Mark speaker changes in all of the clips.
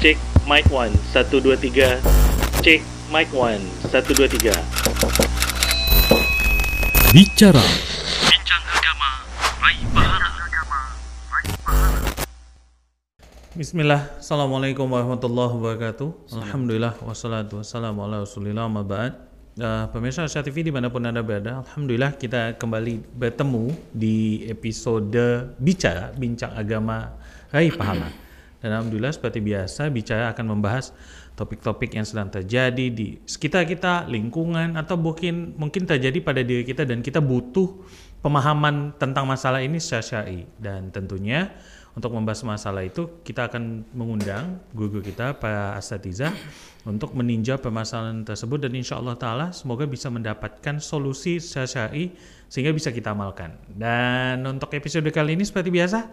Speaker 1: Cek mic 1 1 2 3. Cek mic 1 1 2 3.
Speaker 2: Bicara.
Speaker 1: Bincang agama, raih pahala.
Speaker 3: Bismillah, Assalamualaikum warahmatullahi wabarakatuh. Alhamdulillah, wassalatu wassalamu ala rasulillah ma ba'd. Uh, Pemirsa Asia TV di mana pun Anda berada Alhamdulillah kita kembali bertemu di episode Bicara, Bincang Agama Raih Pahala Dan Alhamdulillah seperti biasa Bicara akan membahas topik-topik yang sedang terjadi di sekitar kita, lingkungan Atau mungkin mungkin terjadi pada diri kita dan kita butuh pemahaman tentang masalah ini secara syar'i Dan tentunya untuk membahas masalah itu kita akan mengundang guru kita para asatiza untuk meninjau permasalahan tersebut dan insya Allah taala semoga bisa mendapatkan solusi secara syar'i sehingga bisa kita amalkan. Dan untuk episode kali ini seperti biasa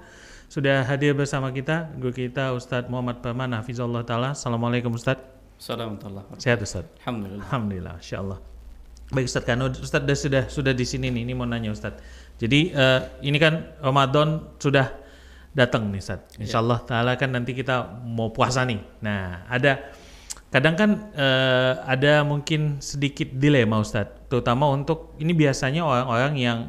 Speaker 3: sudah hadir bersama kita guru kita Ustadz Muhammad Paman Hafizullah taala. Assalamualaikum Ustadz.
Speaker 4: Assalamualaikum.
Speaker 3: Sehat Ustadz.
Speaker 4: Alhamdulillah.
Speaker 3: Alhamdulillah, insya Allah. Baik Ustadz Kano, Ustadz sudah sudah di sini nih. Ini mau nanya Ustadz. Jadi eh, ini kan Ramadan sudah datang nih Ustadz. Insya Allah Taala kan nanti kita mau puasa nih. Nah ada kadang kan eh, ada mungkin sedikit dilema Ustadz, terutama untuk ini biasanya orang-orang yang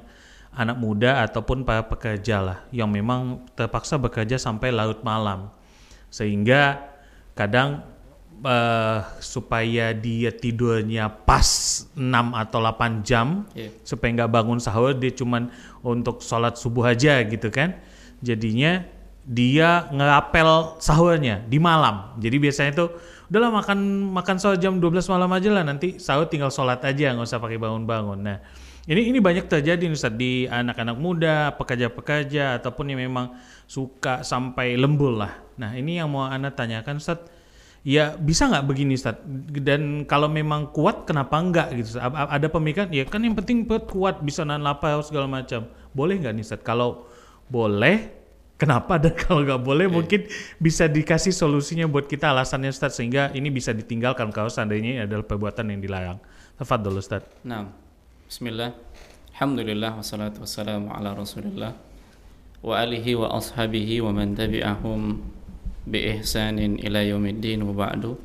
Speaker 3: anak muda ataupun para pekerja lah yang memang terpaksa bekerja sampai larut malam. Sehingga kadang eh, supaya dia tidurnya pas 6 atau 8 jam
Speaker 4: Iya.
Speaker 3: supaya nggak bangun sahur dia cuman untuk sholat subuh aja gitu kan. Jadinya dia ngerapel sahurnya di malam. Jadi biasanya tuh udahlah makan makan sahur jam 12 malam aja lah nanti sahur tinggal sholat aja nggak usah pakai bangun-bangun. Nah ini ini banyak terjadi nih Ustadz di anak-anak muda pekerja-pekerja ataupun yang memang suka sampai lembul lah nah ini yang mau anda tanyakan Ustadz Ya bisa nggak begini Ustaz? Dan kalau memang kuat kenapa enggak gitu? Ustaz? Ada pemikiran ya kan yang penting kuat bisa nahan lapar segala macam. Boleh nggak nih Ustaz? Kalau boleh kenapa dan kalau nggak boleh mungkin bisa dikasih solusinya buat kita alasannya Ustaz sehingga ini bisa ditinggalkan kalau seandainya ini adalah perbuatan yang dilarang. Tafadhol Ustaz.
Speaker 4: Nah, Bismillah. Alhamdulillah wassalatu wassalamu ala Rasulillah wa alihi wa ashabihi wa man tabi'ahum bi ihsanin ila yaumiddin wa ba'du.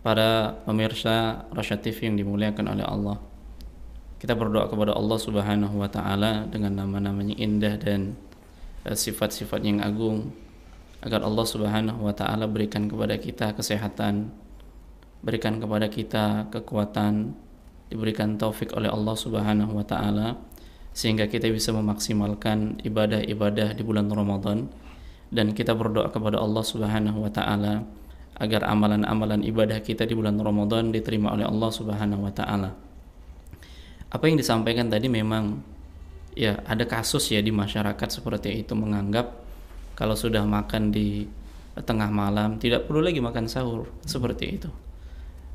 Speaker 4: Para pemirsa Rasyad TV yang dimuliakan oleh Allah. Kita berdoa kepada Allah Subhanahu wa taala dengan nama-namanya indah dan eh, sifat-sifat yang agung agar Allah Subhanahu wa taala berikan kepada kita kesehatan, berikan kepada kita kekuatan, diberikan taufik oleh Allah Subhanahu wa taala sehingga kita bisa memaksimalkan ibadah-ibadah di bulan Ramadan dan kita berdoa kepada Allah Subhanahu wa taala agar amalan-amalan ibadah kita di bulan Ramadan diterima oleh Allah Subhanahu wa taala. Apa yang disampaikan tadi memang ya ada kasus ya di masyarakat seperti itu menganggap kalau sudah makan di tengah malam tidak perlu lagi makan sahur seperti itu.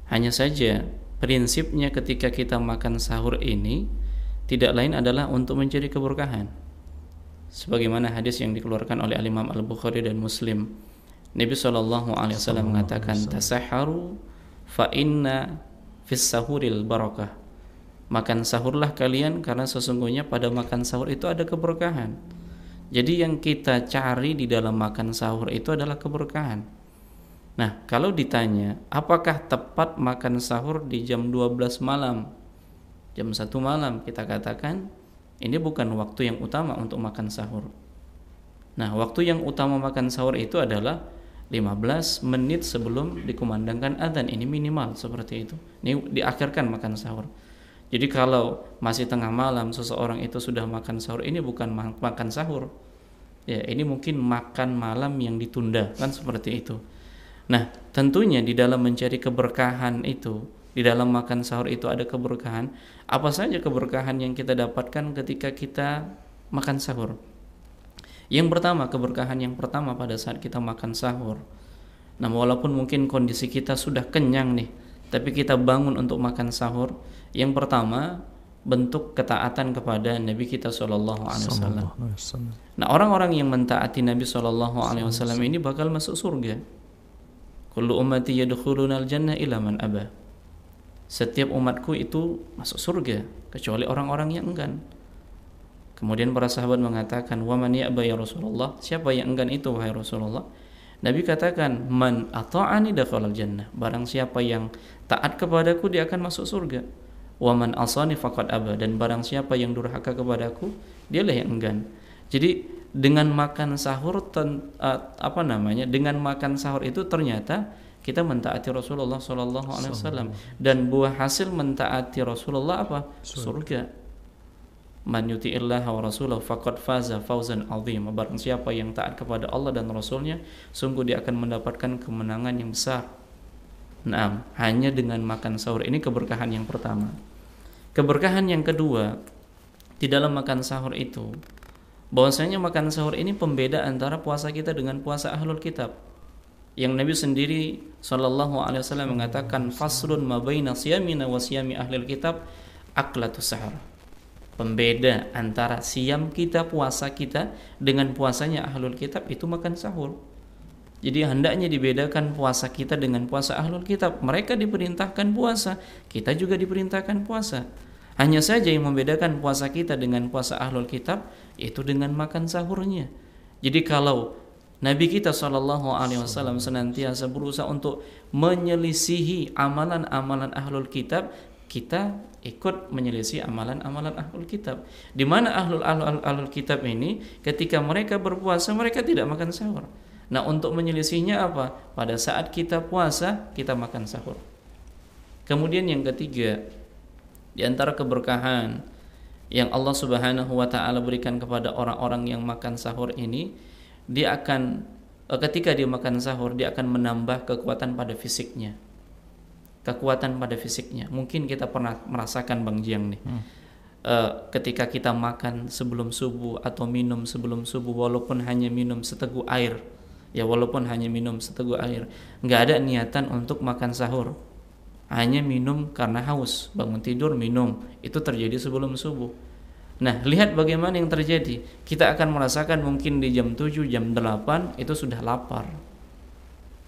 Speaker 4: Hanya saja prinsipnya ketika kita makan sahur ini tidak lain adalah untuk mencari keberkahan. Sebagaimana hadis yang dikeluarkan oleh Imam Al Bukhari dan Muslim, Nabi Shallallahu Alaihi Wasallam mengatakan, "Tasaharu fa inna fis sahuril barakah." Makan sahurlah kalian karena sesungguhnya pada makan sahur itu ada keberkahan. Jadi yang kita cari di dalam makan sahur itu adalah keberkahan. Nah, kalau ditanya, apakah tepat makan sahur di jam 12 malam? Jam 1 malam kita katakan ini bukan waktu yang utama untuk makan sahur. Nah, waktu yang utama makan sahur itu adalah 15 menit sebelum dikumandangkan adzan. Ini minimal seperti itu. Ini diakhirkan makan sahur. Jadi kalau masih tengah malam seseorang itu sudah makan sahur, ini bukan ma- makan sahur. Ya, ini mungkin makan malam yang ditunda kan seperti itu. Nah, tentunya di dalam mencari keberkahan itu, di dalam makan sahur itu ada keberkahan. Apa saja keberkahan yang kita dapatkan ketika kita makan sahur? Yang pertama, keberkahan yang pertama pada saat kita makan sahur. Nah, walaupun mungkin kondisi kita sudah kenyang nih, tapi kita bangun untuk makan sahur. Yang pertama, bentuk ketaatan kepada Nabi kita Shallallahu Alaihi Wasallam. Nah, orang-orang yang mentaati Nabi Shallallahu Alaihi Wasallam ini bakal masuk surga. Kullu ummati yadkhuluna al-jannah illa man aba. Setiap umatku itu masuk surga kecuali orang-orang yang enggan. Kemudian para sahabat mengatakan, "Wa man ya'ba ya Rasulullah?" Siapa yang enggan itu wahai Rasulullah? Nabi katakan, "Man ata'ani dakhalal jannah." Barang siapa yang taat kepadaku dia akan masuk surga. Wa man asani faqad aba dan barang siapa yang durhaka kepadaku dialah yang enggan. Jadi dengan makan sahur ten, uh, apa namanya? Dengan makan sahur itu ternyata kita mentaati Rasulullah Shallallahu Alaihi Wasallam. dan buah hasil mentaati Rasulullah apa? Surga. Man yuti'illah wa rasulahu faqad faza fawzan azim. Barang siapa yang taat kepada Allah dan Rasulnya sungguh dia akan mendapatkan kemenangan yang besar. Nah hanya dengan makan sahur. Ini keberkahan yang pertama. Keberkahan yang kedua di dalam makan sahur itu bahwasanya makan sahur ini pembeda antara puasa kita dengan puasa ahlul kitab. Yang Nabi sendiri Shallallahu Alaihi mengatakan faslun ma baina siyamina wa siyami ahlul kitab aklatu sahur. Pembeda antara siam kita puasa kita dengan puasanya ahlul kitab itu makan sahur. Jadi hendaknya dibedakan puasa kita dengan puasa ahlul kitab. Mereka diperintahkan puasa kita juga diperintahkan puasa. Hanya saja yang membedakan puasa kita dengan puasa ahlul kitab itu dengan makan sahurnya jadi kalau Nabi kita Shallallahu Alaihi Wasallam senantiasa berusaha untuk menyelisihi amalan-amalan ahlul kitab kita ikut menyelisih amalan-amalan ahlul kitab. Di mana ahlul, ahlul ahlul kitab ini ketika mereka berpuasa mereka tidak makan sahur. Nah, untuk menyelisihnya apa? Pada saat kita puasa, kita makan sahur. Kemudian yang ketiga, di antara keberkahan yang Allah Subhanahu wa taala berikan kepada orang-orang yang makan sahur ini, dia akan eh, ketika dia makan sahur, dia akan menambah kekuatan pada fisiknya kekuatan pada fisiknya. Mungkin kita pernah merasakan Bang Jiang nih. Hmm. Uh, ketika kita makan sebelum subuh atau minum sebelum subuh walaupun hanya minum seteguk air ya walaupun hanya minum seteguk air nggak ada niatan untuk makan sahur hanya minum karena haus bangun tidur minum. Itu terjadi sebelum subuh. Nah lihat bagaimana yang terjadi. Kita akan merasakan mungkin di jam 7 jam 8 itu sudah lapar.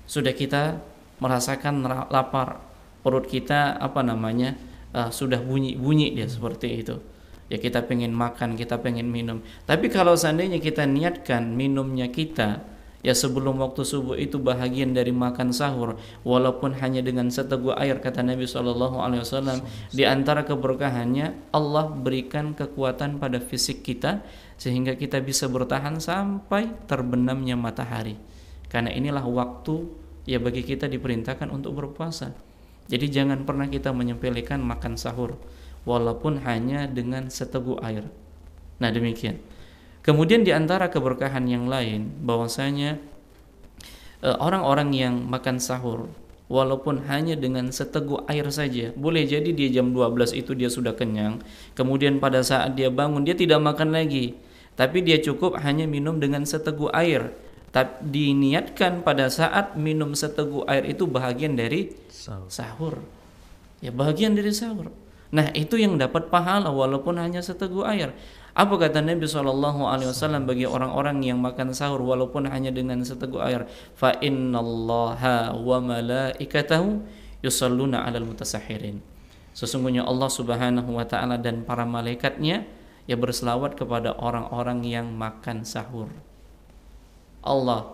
Speaker 4: Sudah kita merasakan lapar. Perut kita apa namanya uh, sudah bunyi bunyi dia seperti itu. Ya kita pengen makan kita pengen minum. Tapi kalau seandainya kita niatkan minumnya kita ya sebelum waktu subuh itu bahagian dari makan sahur walaupun hanya dengan seteguk air kata Nabi Shallallahu Alaihi Wasallam di antara keberkahannya Allah berikan kekuatan pada fisik kita sehingga kita bisa bertahan sampai terbenamnya matahari karena inilah waktu ya bagi kita diperintahkan untuk berpuasa jadi jangan pernah kita menyepelekan makan sahur walaupun hanya dengan seteguk air. Nah, demikian. Kemudian di antara keberkahan yang lain bahwasanya eh, orang-orang yang makan sahur walaupun hanya dengan seteguk air saja boleh jadi dia jam 12 itu dia sudah kenyang kemudian pada saat dia bangun dia tidak makan lagi tapi dia cukup hanya minum dengan seteguk air tapi diniatkan pada saat minum seteguk air itu bahagian dari sahur. sahur. Ya bagian dari sahur. Nah itu yang dapat pahala walaupun hanya seteguk air. Apa kata Nabi Shallallahu Alaihi Wasallam bagi orang-orang yang makan sahur walaupun hanya dengan seteguk air? Fa innallaha wa malaikatahu yusalluna alal mutasahirin. Sesungguhnya Allah Subhanahu wa taala dan para malaikatnya ya berselawat kepada orang-orang yang makan sahur. Allah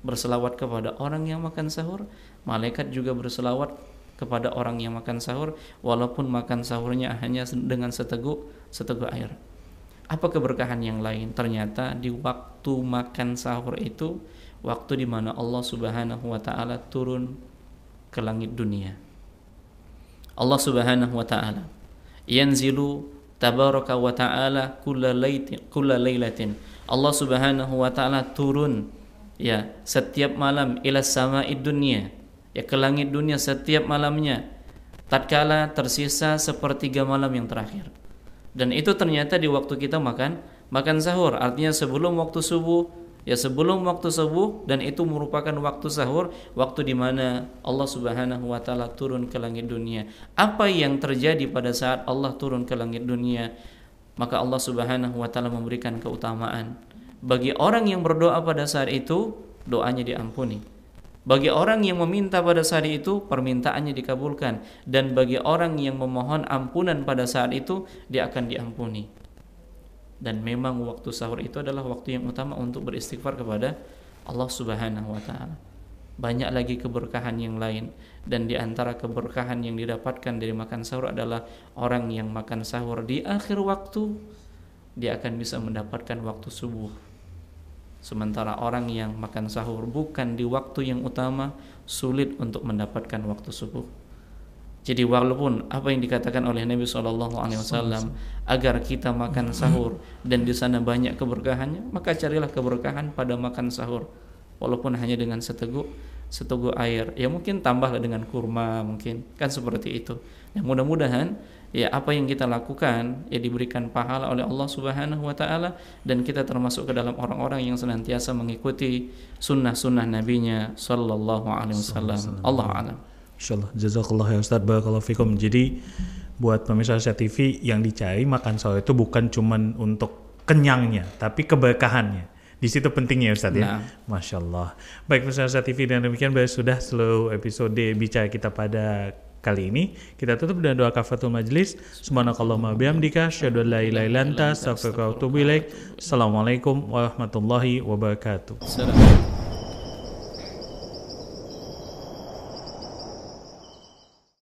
Speaker 4: berselawat kepada orang yang makan sahur Malaikat juga berselawat kepada orang yang makan sahur walaupun makan sahurnya hanya dengan seteguk seteguk air. Apa keberkahan yang lain? Ternyata di waktu makan sahur itu waktu di mana Allah Subhanahu wa taala turun ke langit dunia. Allah Subhanahu wa taala yanzilu tabaraka wa taala kulla lailatin. Allah Subhanahu wa taala turun ya setiap malam ila sama'id dunia ya ke langit dunia setiap malamnya tatkala tersisa sepertiga malam yang terakhir dan itu ternyata di waktu kita makan makan sahur. Artinya sebelum waktu subuh ya sebelum waktu subuh dan itu merupakan waktu sahur waktu di mana Allah Subhanahu wa taala turun ke langit dunia. Apa yang terjadi pada saat Allah turun ke langit dunia? Maka Allah Subhanahu wa taala memberikan keutamaan. Bagi orang yang berdoa pada saat itu doanya diampuni bagi orang yang meminta pada saat itu, permintaannya dikabulkan. Dan bagi orang yang memohon ampunan pada saat itu, dia akan diampuni. Dan memang waktu sahur itu adalah waktu yang utama untuk beristighfar kepada Allah Subhanahu wa taala. Banyak lagi keberkahan yang lain dan di antara keberkahan yang didapatkan dari makan sahur adalah orang yang makan sahur di akhir waktu dia akan bisa mendapatkan waktu subuh. Sementara orang yang makan sahur bukan di waktu yang utama sulit untuk mendapatkan waktu subuh. Jadi walaupun apa yang dikatakan oleh Nabi Shallallahu Alaihi Wasallam agar kita makan sahur dan di sana banyak keberkahannya, maka carilah keberkahan pada makan sahur, walaupun hanya dengan seteguk seteguk air. Ya mungkin tambahlah dengan kurma mungkin kan seperti itu. Ya mudah-mudahan ya apa yang kita lakukan ya diberikan pahala oleh Allah Subhanahu wa taala dan kita termasuk ke dalam orang-orang yang senantiasa mengikuti sunnah-sunnah nabinya sallallahu alaihi wasallam. Allah alam.
Speaker 3: Insyaallah jazakallah ya Ustaz barakallahu fikum. Jadi buat pemirsa Asia TV yang dicari makan sahur itu bukan cuman untuk kenyangnya, tapi keberkahannya. Di situ pentingnya Ustaz ya.
Speaker 4: Nah.
Speaker 3: Masya Allah. Baik pemirsa Asia TV dan demikian sudah seluruh episode bicara kita pada kali ini. Kita tutup dengan doa kafatul majlis. Subhanakallahumma bihamdika asyhadu an la ilaha illa anta astaghfiruka wa atubu ilaik. Assalamualaikum warahmatullahi wabarakatuh.